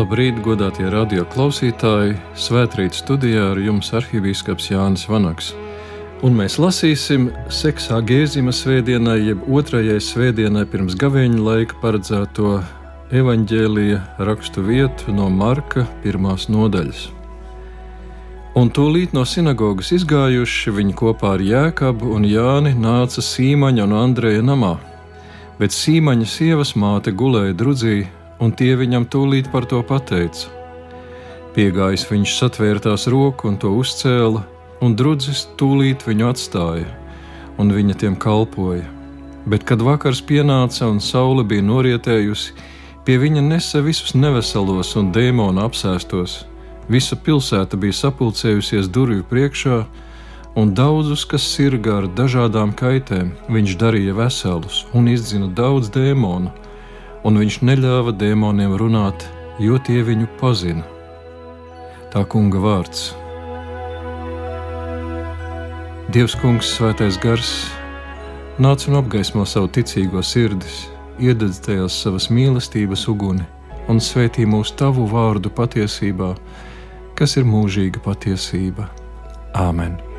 Labrīt, godātie radio klausītāji! Svētrīt studijā ar jums arhibīskaps Jānis Vanaks. Un mēs lasīsim seksā Gēzima svētdienai, jeb otrajai svētdienai pirms gavēņa laika paredzēto evaņģēlīja rakstu vietu no Marka pirmās nodaļas. Un tūlīt no sinagogas izgājuši viņi kopā ar Jēkabu un Jāni nāca Sīmaņa un Andreja namā, bet Sīmaņa sievas māte gulēja drudzī un tie viņam tūlīt par to pateica. Piegājis viņš satvēra tās roku un to uzcēla, un drudzis tūlīt viņu atstāja, un viņa tiem kalpoja. Bet, kad vakars pienāca un saule bija norietējusi, pie viņa nesa visus neveselos un dēmonu apsēstos. Visa pilsēta bija sapulcējusies durvju priekšā, un daudzus, kas sirgā ar dažādām kaitēm, viņš darīja veselus un izdzina daudz dēmonu un viņš neļāva dēmoniem runāt, jo tie viņu pazina. Tā kunga vārds. Dievs, kungs, svētais gars, nāc un apgaismo savu ticīgo sirdis, iededz tajās savas mīlestības uguni un svētī mūsu tavu vārdu patiesībā, kas ir mūžīga patiesība. Āmen!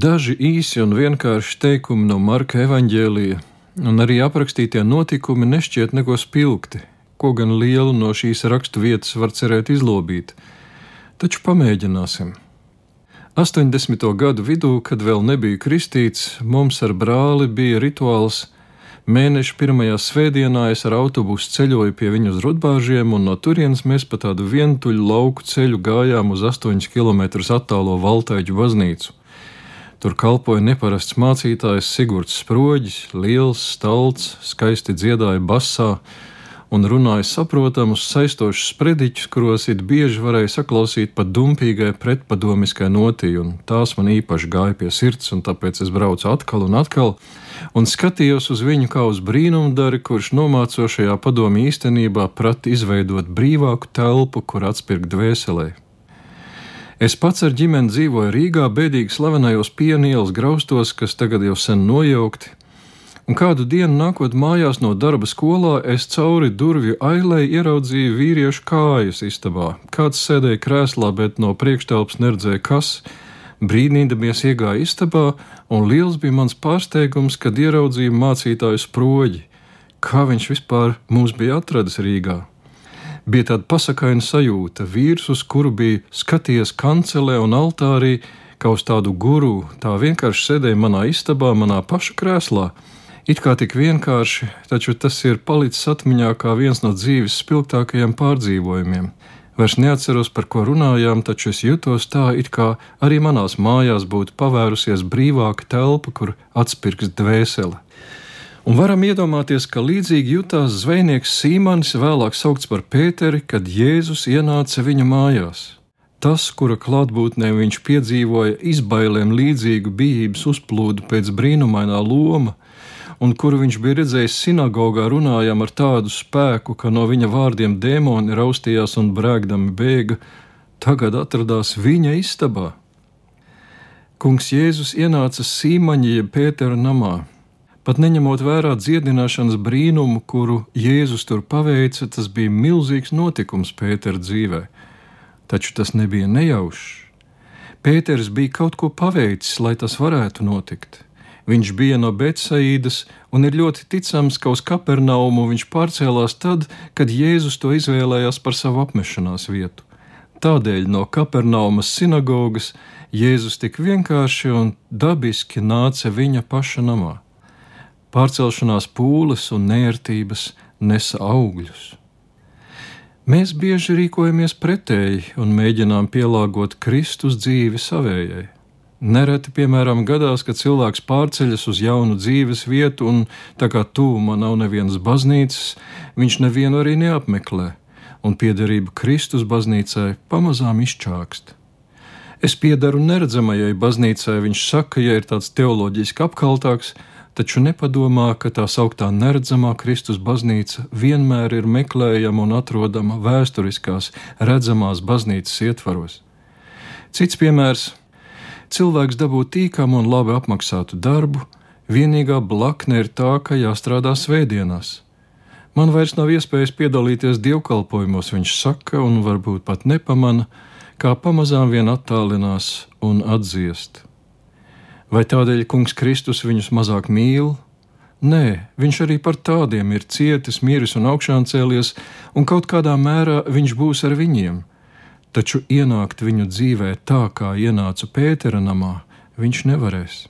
Daži īsi un vienkārši teikumi no Marka evaņģēlija, un arī aprakstītie notikumi nešķiet neko spilgti, ko gan lielu no šīs rakstu vietas var cerēt izlobīt. Taču pamēģināsim. 80. gadu vidū, kad vēl nebija kristīts, mums ar brāli bija rituāls. Mēneša pirmajā svētdienā es ar autobusu ceļoju pie viņu uz Rudbāžiem, un no turienes mēs pa tādu vientuļu lauku ceļu gājām uz 8 km attālo Valtaiģu baznīcu. Tur kalpoja neparasts mācītājs Sigurds Sproģis, liels, stalts, skaisti dziedāja basā un runāja saprotamus, saistošus sprediķus, kuros it bieži varēja saklausīt pat dumpīgai pretpadomiskai notī, un tās man īpaši gāja pie sirds, un tāpēc es braucu atkal un atkal, un skatījos uz viņu kā uz brīnumdari, kurš nomācošajā padomī īstenībā prati izveidot brīvāku telpu, kur atspirkt dvēselē. Es pats ar ģimeni dzīvoju Rīgā, bēdīgi slavenajos pienielas graustos, kas tagad jau sen nojaukti. Un kādu dienu nākot mājās no darba skolā, es cauri durvju ailei ieraudzīju vīriešu kājas istabā. Kāds sēdēja krēslā, bet no priekštelpas neredzēja kas. Brīnīdamies iegāja istabā, un liels bija mans pārsteigums, kad ieraudzīju mācītāju sproģi. Kā viņš vispār mūs bija atradis Rīgā? Bija tāda pasakaina sajūta. Vīrs, uz kuru bija skaties kancelē un altārī, kā uz tādu guru, tā vienkārši sēdēja manā istabā, manā paša krēslā. It kā tik vienkārši, taču tas ir palicis atmiņā kā viens no dzīves spilgtākajiem pārdzīvojumiem. Vairs neatceros, par ko runājām, taču es jutos tā, it kā arī manās mājās būtu pavērusies brīvāka telpa, kur atspirks dvēseli. Un varam iedomāties, ka līdzīgi jutās zvejnieks Sīmanis, vēlāk saukts par Pēteri, kad Jēzus ienāca viņa mājās. Tas, kura klātbūtnē viņš piedzīvoja izbailēm līdzīgu bijības uzplūdu pēc brīnumainā loma, un kuru viņš bija redzējis sinagogā runājam ar tādu spēku, ka no viņa vārdiem dēmoni raustījās un brēgdami bēga, tagad atradās viņa istabā. Kungs Jēzus ienāca Sīmaņa jeb Pētera namā Pat neņemot vērā dziedināšanas brīnumu, kuru Jēzus tur paveica, tas bija milzīgs notikums Pētera dzīvē. Taču tas nebija nejaušs. Pēters bija kaut ko paveicis, lai tas varētu notikt. Viņš bija no Betsaīdas, un ir ļoti ticams, ka uz Kapernaumu viņš pārcēlās tad, kad Jēzus to izvēlējās par savu apmešanās vietu. Tādēļ no Kapernaumas sinagogas Jēzus tik vienkārši un dabiski nāca viņa paša namā pārcelšanās pūles un nērtības nesa augļus. Mēs bieži rīkojamies pretēji un mēģinām pielāgot Kristus dzīvi savējai. Nereti, piemēram, gadās, kad cilvēks pārceļas uz jaunu dzīves vietu, un tā kā tūmā nav nevienas baznīcas, viņš nevienu arī neapmeklē. un piederība Kristus baznīcai pamazām izčākst. Es piedaru neredzamajai baznīcai, viņš saka, ja ir tāds teoloģiski apkaltāks, taču nepadomā, ka tā sauktā neredzamā Kristus baznīca vienmēr ir meklējama un atrodama vēsturiskās, redzamās baznīcas ietvaros. Cits piemērs - cilvēks dabū tīkamu un labi apmaksātu darbu, vienīgā blakne ir tā, ka jāstrādā svētdienās. Man vairs nav iespējas piedalīties dievkalpojumos, viņš saka, un varbūt pat nepamana, kā pamazām vien attālinās un atdziest. Vai tādēļ kungs Kristus viņus mazāk mīl? Nē, viņš arī par tādiem ir cietis, miris un augšām cēlies, un kaut kādā mērā viņš būs ar viņiem. Taču ienākt viņu dzīvē tā, kā ienāca Pētera namā, viņš nevarēs.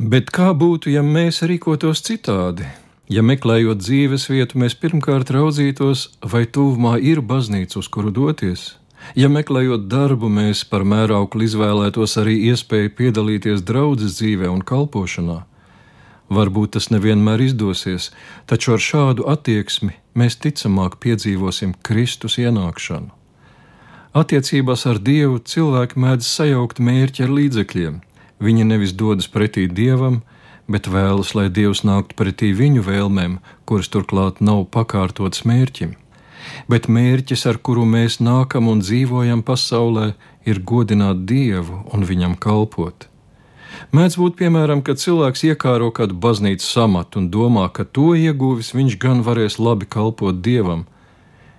Bet kā būtu, ja mēs rīkotos citādi? Ja meklējot dzīves vietu, mēs pirmkārt raudzītos, vai tuvumā ir baznīca, uz kuru doties. Ja meklējot darbu, mēs par mērauklu izvēlētos arī iespēju piedalīties draudzes dzīvē un kalpošanā. Varbūt tas nevienmēr izdosies, taču ar šādu attieksmi mēs ticamāk piedzīvosim Kristus ienākšanu. Attiecībās ar Dievu cilvēki mēdz sajaukt mērķi ar līdzekļiem. Viņi nevis dodas pretī Dievam, bet vēlas, lai Dievs nāktu pretī viņu vēlmēm, kuras turklāt nav pakārtotas mērķim. Bet mērķis, ar kuru mēs nākam un dzīvojam pasaulē, ir godināt Dievu un viņam kalpot. Mēdz būt, piemēram, kad cilvēks iekāro kādu baznīcas amatu un domā, ka to ieguvis viņš gan varēs labi kalpot Dievam.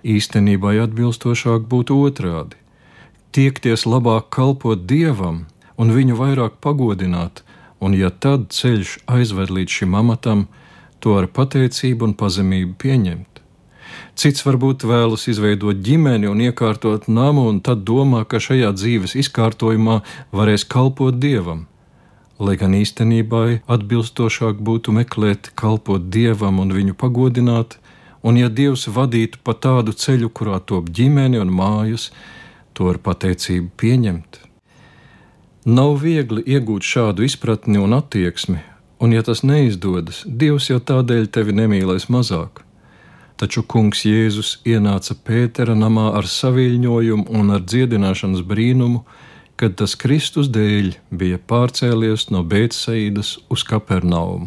Īstenībā atbilstošāk būtu otrādi - tiekties labāk kalpot Dievam un viņu vairāk pagodināt, un ja tad ceļš aizved līdz šim amatam, to ar pateicību un pazemību pieņemt. Cits varbūt vēlas izveidot ģimeni un iekārtot namu, un tad domā, ka šajā dzīves izkārtojumā varēs kalpot dievam. Lai gan īstenībā atbilstošāk būtu meklēt, kalpot dievam un viņu pagodināt, un ja dievs vadītu pa tādu ceļu, kurā top ģimene un mājas, to ar pateicību pieņemt. Nav viegli iegūt šādu izpratni un attieksmi, un, ja tas neizdodas, Dievs jau tādēļ tevi nemīlēs mazāk. Taču Kungs Jēzus ienāca Pētera namā ar saviļņojumu un ar dziedināšanas brīnumu, kad tas Kristus dēļ bija pārcēlies no Bētsaidas uz Kapernaumu.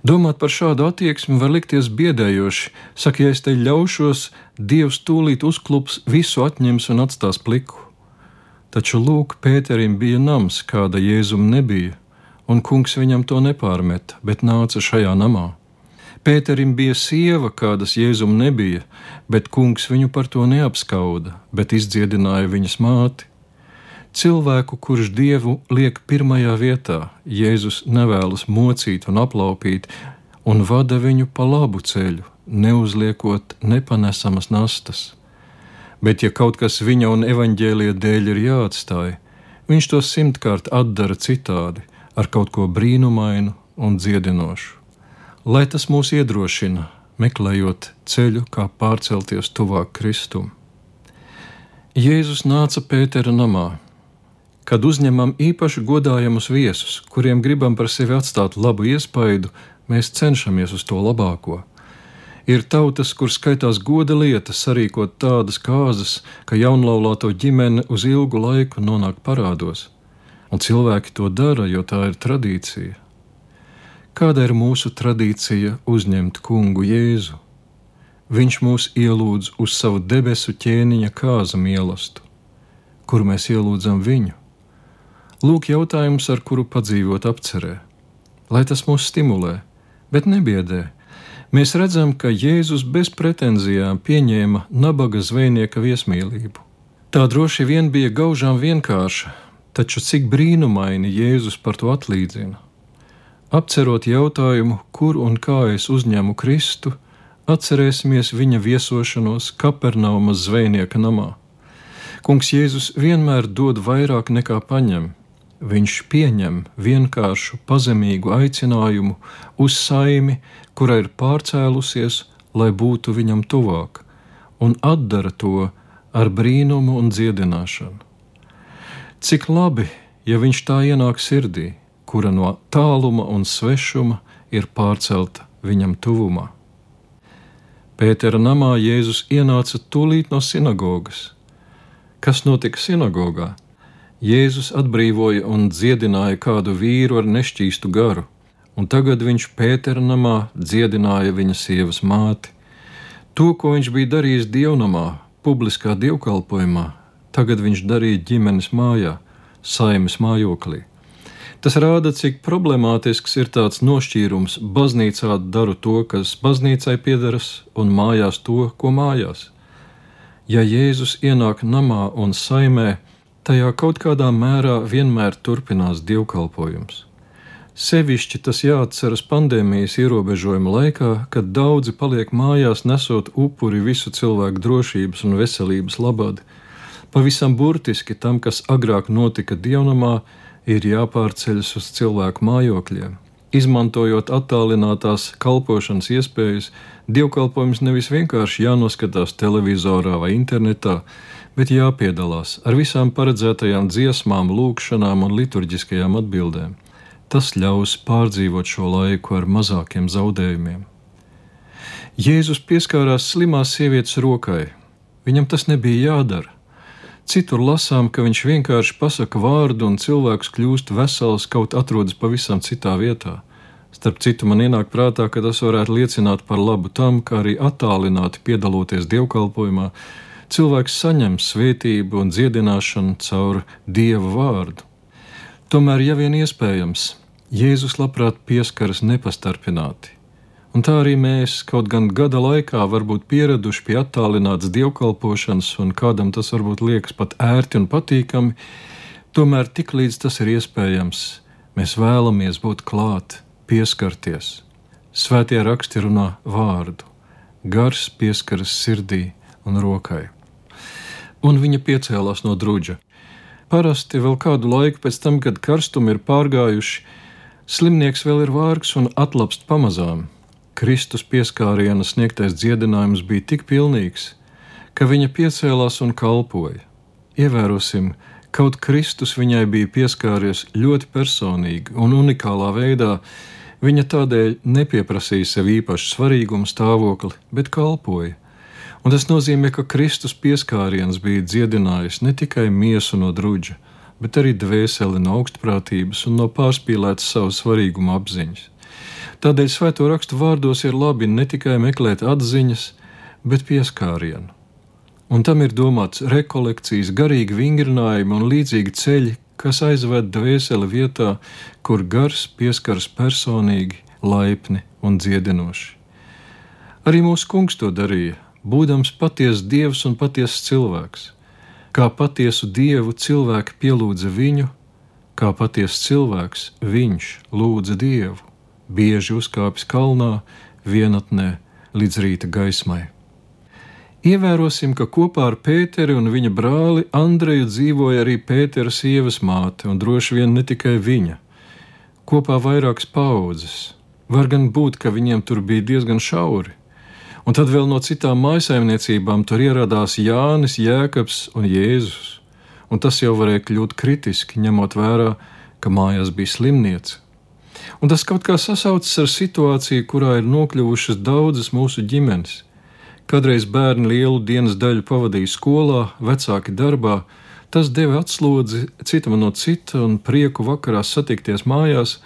Domāt par šādu attieksmi var likties biedējoši. Saka, ja es te ļaušos, Dievs tūlīt uzklups, visu atņems un atstās pliku. Taču lūk, Pēterim bija nams, kāda Jēzum nebija, un kungs viņam to nepārmeta, bet nāca šajā namā. Pēterim bija sieva, kādas Jēzum nebija, bet kungs viņu par to neapskauda, bet izdziedināja viņas māti. Cilvēku, kurš dievu liek pirmajā vietā, Jēzus nevēlas mocīt un aplaupīt, un vada viņu pa labu ceļu, neuzliekot nepanesamas nastas bet ja kaut kas viņa un evaņģēlīja dēļ ir jāatstāj, viņš to simtkārt atdara citādi, ar kaut ko brīnumainu un dziedinošu. Lai tas mūs iedrošina, meklējot ceļu, kā pārcelties tuvāk Kristum. Jēzus nāca Pētera namā. Kad uzņemam īpaši godājamus viesus, kuriem gribam par sevi atstāt labu iespaidu, mēs cenšamies uz to labāko. Ir tautas, kur skaitās goda lieta sarīkot tādas kāzas, ka jaunlaulāto ģimene uz ilgu laiku nonāk parādos, un cilvēki to dara, jo tā ir tradīcija. Kāda ir mūsu tradīcija uzņemt kungu Jēzu? Viņš mūs ielūdz uz savu debesu ķēniņa kāza mīlestību, kur mēs ielūdzam viņu. Lūk, jautājums, ar kuru padzīvot apcerē, lai tas mūs stimulē, bet nebiedē mēs redzam, ka Jēzus bez pretenzijām pieņēma nabaga zvejnieka viesmīlību. Tā droši vien bija gaužām vienkārša, taču cik brīnumaini Jēzus par to atlīdzina. Apcerot jautājumu, kur un kā es uzņemu Kristu, atcerēsimies viņa viesošanos Kapernaumas zvejnieka namā. Kungs Jēzus vienmēr dod vairāk nekā paņem, viņš pieņem vienkāršu, pazemīgu aicinājumu uz saimi, kura ir pārcēlusies, lai būtu viņam tuvāk, un atdara to ar brīnumu un dziedināšanu. Cik labi, ja viņš tā ienāk sirdī, kura no tāluma un svešuma ir pārcelta viņam tuvumā. Pētera namā Jēzus ienāca tūlīt no sinagogas. Kas notika sinagogā? Jēzus atbrīvoja un dziedināja kādu vīru ar nešķīstu garu, un tagad viņš Pētera namā dziedināja viņa sievas māti. To, ko viņš bija darījis dievnamā, publiskā dievkalpojumā, tagad viņš darīja ģimenes mājā, saimes mājoklī. Tas rāda, cik problemātisks ir tāds nošķīrums. Baznīcā daru to, kas baznīcai piederas, un mājās to, ko mājās. Ja Jēzus ienāk namā un saimē, tajā kaut kādā mērā vienmēr turpinās dievkalpojums. Sevišķi tas jāatceras pandēmijas ierobežojuma laikā, kad daudzi paliek mājās nesot upuri visu cilvēku drošības un veselības labad. Pavisam burtiski tam, kas agrāk notika dievnamā, ir jāpārceļas uz cilvēku mājokļiem. Izmantojot attālinātās kalpošanas iespējas, dievkalpojums nevis vienkārši jānoskatās televizorā vai internetā, bet jāpiedalās ar visām paredzētajām dziesmām, lūgšanām un liturģiskajām atbildēm. Tas ļaus pārdzīvot šo laiku ar mazākiem zaudējumiem. Jēzus pieskārās slimās sievietes rokai. Viņam tas nebija jādara. Citur lasām, ka viņš vienkārši pasaka vārdu un cilvēks kļūst vesels, kaut atrodas pavisam citā vietā. Starp citu, man ienāk prātā, ka tas varētu liecināt par labu tam, ka arī attālināti piedaloties dievkalpojumā, cilvēks saņem svētību un dziedināšanu caur dievu vārdu. Tomēr, ja vien iespējams, Jēzus labprāt pieskaras nepastarpināti Un tā arī mēs kaut gan gada laikā varbūt pieraduši pie attālinātas dievkalpošanas, un kādam tas varbūt liekas pat ērti un patīkami, tomēr tiklīdz tas ir iespējams, mēs vēlamies būt klāt, pieskarties. Svētie raksti runā vārdu, gars pieskaras sirdī un rokai. Un viņa piecēlās no drudža. Parasti vēl kādu laiku pēc tam, kad karstumi ir pārgājuši, slimnieks vēl ir vārgs un atlapst pamazām Kristus pieskāriena sniegtais dziedinājums bija tik pilnīgs, ka viņa piecēlās un kalpoja. Ievērosim, kaut Kristus viņai bija pieskāries ļoti personīgi un unikālā veidā, viņa tādēļ nepieprasīja sev īpašu svarīgumu stāvokli, bet kalpoja. Un tas nozīmē, ka Kristus pieskāriens bija dziedinājis ne tikai miesu no druģa, bet arī dvēseli no augstprātības un no pārspīlētas savu svarīgumu apziņas. Tādēļ svēto rakstu vārdos ir labi ne tikai meklēt atziņas, bet pieskārienu. Un tam ir domāts rekolekcijas, garīgi vingrinājumi un līdzīgi ceļi, kas aizved dvēseli vietā, kur gars pieskaras personīgi, laipni un dziedinoši. Arī mūsu kungs to darīja, būdams patiesa dievs un patiesa cilvēks. Kā patiesu dievu cilvēki pielūdza viņu, kā patiesa cilvēks viņš lūdza dievu bieži uzkāpis kalnā, vienatnē līdz rīta gaismai. Ievērosim, ka kopā ar Pēteri un viņa brāli Andreju dzīvoja arī Pētera sievas māte, un droši vien ne tikai viņa. Kopā vairākas paudzes. Var gan būt, ka viņiem tur bija diezgan šauri. Un tad vēl no citām mājsaimniecībām tur ieradās Jānis, Jēkabs un Jēzus. Un tas jau varēja kļūt kritiski, ņemot vērā, ka mājās bija slimnīca un tas kaut kā sasaucas ar situāciju, kurā ir nokļuvušas daudzas mūsu ģimenes. Kādreiz bērni lielu dienas daļu pavadīja skolā, vecāki darbā, tas deva atslodzi citam no cita un prieku vakarā satikties mājās.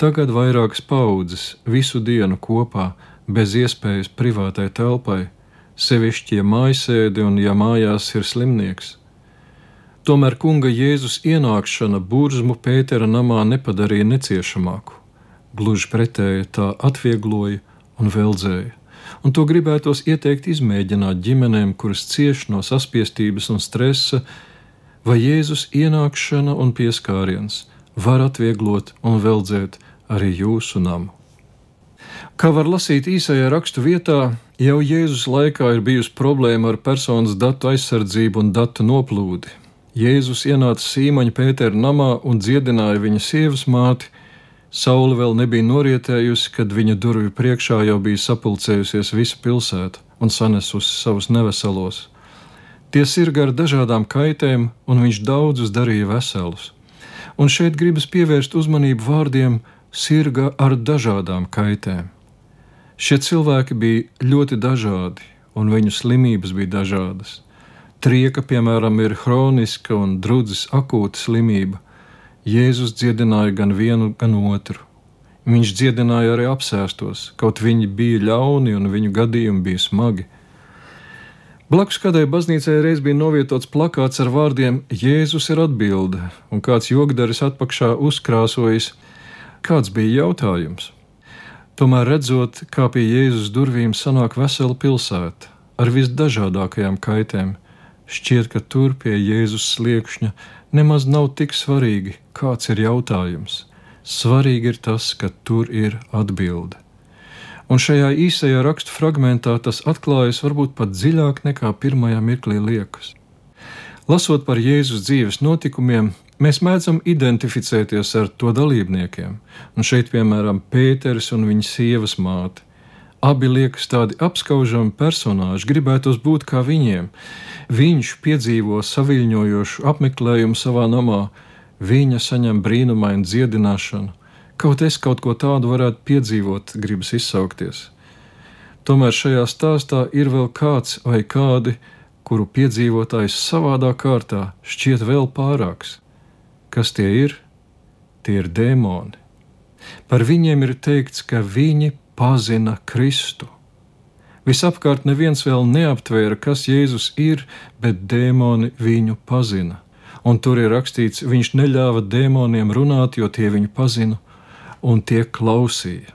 Tagad vairākas paudzes visu dienu kopā, bez iespējas privātai telpai, sevišķi, ja mājasēdi un ja mājās ir slimnieks. Tomēr kunga Jēzus ienākšana burzmu Pētera namā nepadarīja neciešamāku. Gluži pretēji tā atviegloja un veldzēja. Un to gribētos ieteikt izmēģināt ģimenēm, kuras cieš no saspiestības un stresa, vai Jēzus ienākšana un pieskāriens var atvieglot un veldzēt arī jūsu namu. Kā var lasīt īsajā rakstu vietā, jau Jēzus laikā ir bijusi problēma ar personas datu aizsardzību un datu noplūdi. Jēzus ienāca Sīmaņa Pētera namā un dziedināja viņa sievas māti. Saule vēl nebija norietējusi, kad viņa durvju priekšā jau bija sapulcējusies visa pilsēta un sanesusi savus neveselos. Tie sirga ar dažādām kaitēm, un viņš daudzus darīja veselus. Un šeit gribas pievērst uzmanību vārdiem sirga ar dažādām kaitēm. Šie cilvēki bija ļoti dažādi, un viņu slimības bija dažādas. Trieka, piemēram, ir hroniska un drudzes akūta slimība. Jēzus dziedināja gan vienu, gan otru. Viņš dziedināja arī apsēstos, kaut viņi bija ļauni un viņu gadījumi bija smagi. Blakus kādai baznīcai reiz bija novietots plakāts ar vārdiem Jēzus ir atbilde, un kāds jogdaris atpakšā uzkrāsojis, kāds bija jautājums. Tomēr redzot, kā pie Jēzus durvīm sanāk vesela pilsēta ar visdažādākajām kaitēm, šķiet, ka tur pie Jēzus sliekšņa nemaz nav tik svarīgi, kāds ir jautājums. Svarīgi ir tas, ka tur ir atbilde un šajā īsajā rakstu fragmentā tas atklājas varbūt pat dziļāk nekā pirmajā mirklī liekas. Lasot par Jēzus dzīves notikumiem, mēs mēdzam identificēties ar to dalībniekiem, un šeit, piemēram, Pēters un viņa sievas māte. Abi liekas tādi apskaužami personāži, gribētos būt kā viņiem. Viņš piedzīvo saviņojošu apmeklējumu savā namā, viņa saņem brīnumainu dziedināšanu, Kaut es kaut ko tādu varētu piedzīvot, gribas izsaukties. Tomēr šajā stāstā ir vēl kāds vai kādi, kuru piedzīvotājs savādā kārtā šķiet vēl pārāks. Kas tie ir? Tie ir dēmoni. Par viņiem ir teikts, ka viņi pazina Kristu. Visapkārt neviens vēl neaptvēra, kas Jēzus ir, bet dēmoni viņu pazina. Un tur ir rakstīts, viņš neļāva dēmoniem runāt, jo tie viņu pazina un tie klausīja.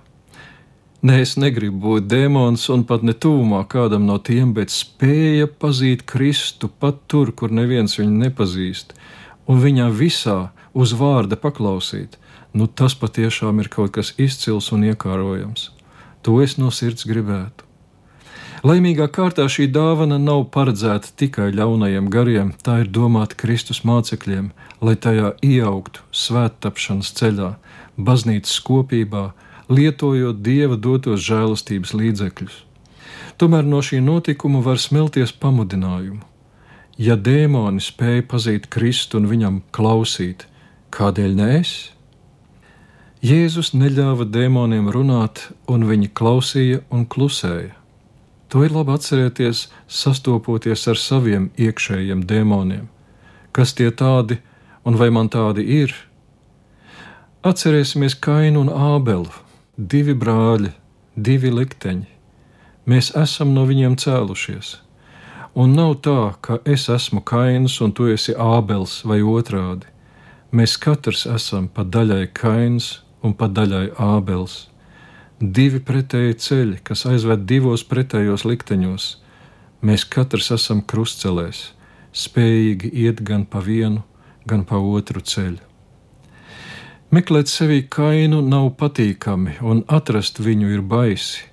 Nē, es negribu būt demons un pat ne tūmā kādam no tiem, bet spēja pazīt Kristu pat tur, kur neviens viņu nepazīst, un viņam visā uz vārda paklausīt. Nu, tas patiešām ir kaut kas izcils un iekārojams. To es no sirds gribētu. Laimīgā kārtā šī dāvana nav paredzēta tikai ļaunajiem gariem, tā ir domāta Kristus mācekļiem, lai tajā ieaugtu svēttapšanas ceļā, baznīcas kopībā, lietojot dieva dotos žēlastības līdzekļus. Tomēr no šī notikuma var smelties pamudinājumu. Ja dēmoni spēja pazīt Kristu un viņam klausīt, kādēļ ne es? Jēzus neļāva dēmoniem runāt, un viņi klausīja un klusēja. To ir labi atcerēties, sastopoties ar saviem iekšējiem dēmoniem. Kas tie tādi un vai man tādi ir? Atcerēsimies Kainu un Ābelu, divi brāļi, divi likteņi. Mēs esam no viņiem cēlušies. Un nav tā, ka es esmu Kains un tu esi Ābels vai otrādi. Mēs katrs esam pa daļai Kains un pa daļai Ābels divi pretēji ceļi, kas aizved divos pretējos likteņos. Mēs katrs esam krustcelēs, spējīgi iet gan pa vienu, gan pa otru ceļu. Meklēt sevi kainu nav patīkami, un atrast viņu ir baisi,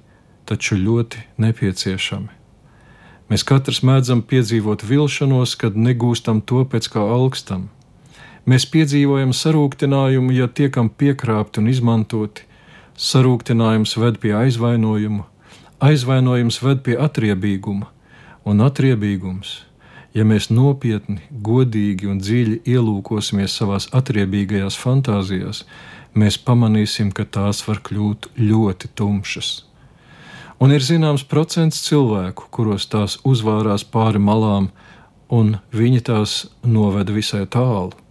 taču ļoti nepieciešami. Mēs katrs mēdzam piedzīvot vilšanos, kad negūstam to pēc kā augstam. Mēs piedzīvojam sarūktinājumu, ja tiekam piekrāpti un izmantoti, sarūktinājums ved pie aizvainojuma, aizvainojums ved pie atriebīguma, un atriebīgums, ja mēs nopietni, godīgi un dziļi ielūkosimies savās atriebīgajās fantāzijās, mēs pamanīsim, ka tās var kļūt ļoti tumšas. Un ir zināms procents cilvēku, kuros tās uzvārās pāri malām, un viņi tās noveda visai tālu.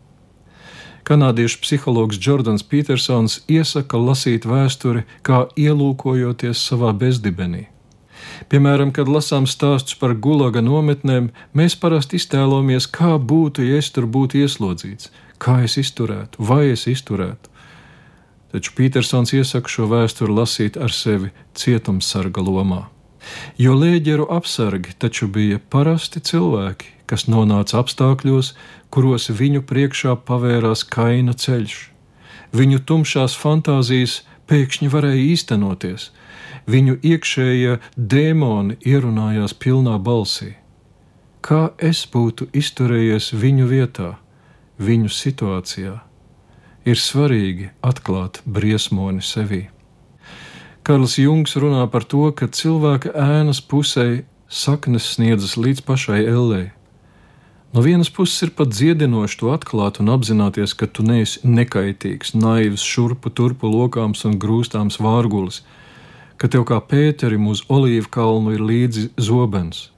Kanādiešu psihologs Jordans Petersons iesaka lasīt vēsturi kā ielūkojoties savā bezdibenī. Piemēram, kad lasām stāstus par gulaga nometnēm, mēs parasti iztēlojamies, kā būtu, ja es tur būtu ieslodzīts, kā es izturētu, vai es izturētu. Taču Petersons iesaka šo vēsturi lasīt ar sevi cietumsarga lomā. Jo lēģeru apsargi taču bija parasti cilvēki, kas nonāca apstākļos, kuros viņu priekšā pavērās kaina ceļš. Viņu tumšās fantāzijas pēkšņi varēja īstenoties, viņu iekšējie dēmoni ierunājās pilnā balsī. Kā es būtu izturējies viņu vietā, viņu situācijā, ir svarīgi atklāt briesmoni sevī. Karls Jungs runā par to, ka cilvēka ēnas pusē saknes sniedzas līdz pašai ellei. No vienas puses ir pat dziedinoši to atklāt un apzināties, ka tu neesi nekaitīgs, naivs, šurpu turpu lokāms un grūstāms vārgulis, ka tev kā Pēterim uz olīvu kalnu ir līdzi zobens.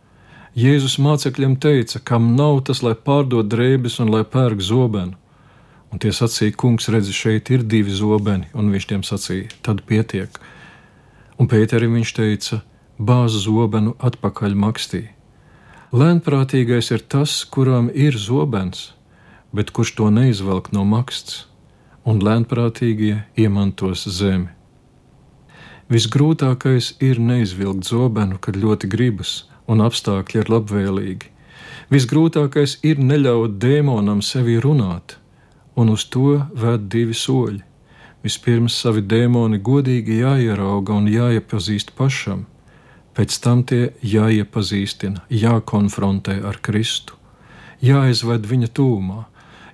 Jēzus mācekļiem teica, kam nav tas, lai pārdod drēbes un lai pērk zobenu. Un tie sacīja, kungs, redzi, šeit ir divi zobeni, un viņš tiem sacīja, tad pietiek. Un Pēterim viņš teica, bāz zobenu atpakaļ makstī. Lēnprātīgais ir tas, kuram ir zobens, bet kurš to neizvelk no maksts, un lēnprātīgie iemantos zemi. Visgrūtākais ir neizvilkt zobenu, kad ļoti gribas un apstākļi ir labvēlīgi. Visgrūtākais ir neļaut dēmonam sevi runāt un uz to ved divi soļi. Vispirms savi dēmoni godīgi jāierauga un jāiepazīst pašam, pēc tam tie jāiepazīstina, jākonfrontē ar Kristu, jāizved viņa tūmā,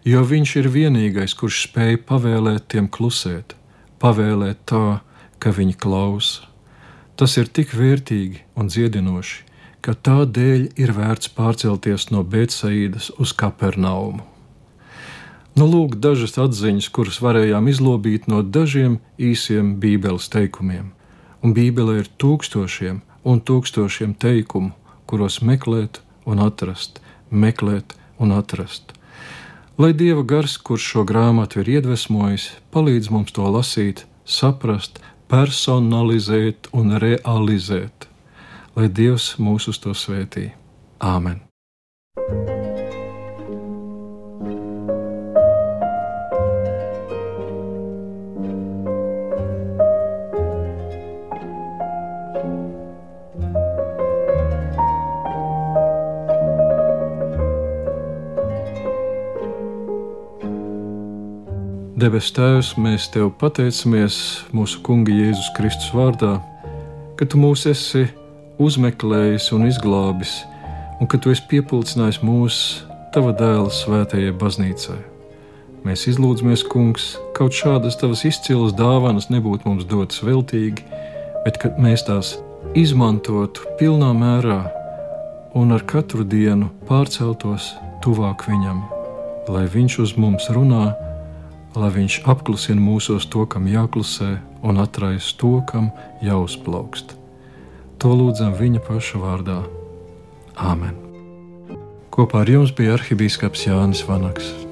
jo viņš ir vienīgais, kurš spēj pavēlēt tiem klusēt, pavēlēt tā, ka viņi klausa. Tas ir tik vērtīgi un dziedinoši, ka tā dēļ ir vērts pārcelties no Bēcaidas uz Kapernaumu. Nu, lūk, dažas atziņas, kuras varējām izlobīt no dažiem īsiem Bībeles teikumiem. Un Bībelē ir tūkstošiem un tūkstošiem teikumu, kuros meklēt un atrast, meklēt un atrast. Lai Dieva gars, kurš šo grāmatu ir iedvesmojis, palīdz mums to lasīt, saprast, personalizēt un realizēt. Lai Dievs mūs uz to svētī. Āmen! Debes Tēvs, mēs Tev pateicamies mūsu Kunga Jēzus Kristus vārdā, ka Tu mūs esi uzmeklējis un izglābis, un ka Tu esi piepildījis mūs Tava dēla svētajai baznīcai. Mēs izlūdzamies, Kungs, kaut šādas Tavas izcilas dāvanas nebūtu mums dotas veltīgi, bet ka mēs tās izmantotu pilnā mērā un ar katru dienu pārceltos tuvāk Viņam, lai Viņš uz mums runā lai Viņš apklusina mūsos to, kam jāklusē, un atraisa to, kam jāuzplaukst. To lūdzam Viņa paša vārdā. Āmen! Kopā ar jums bija arhibīskaps Jānis Vanaks.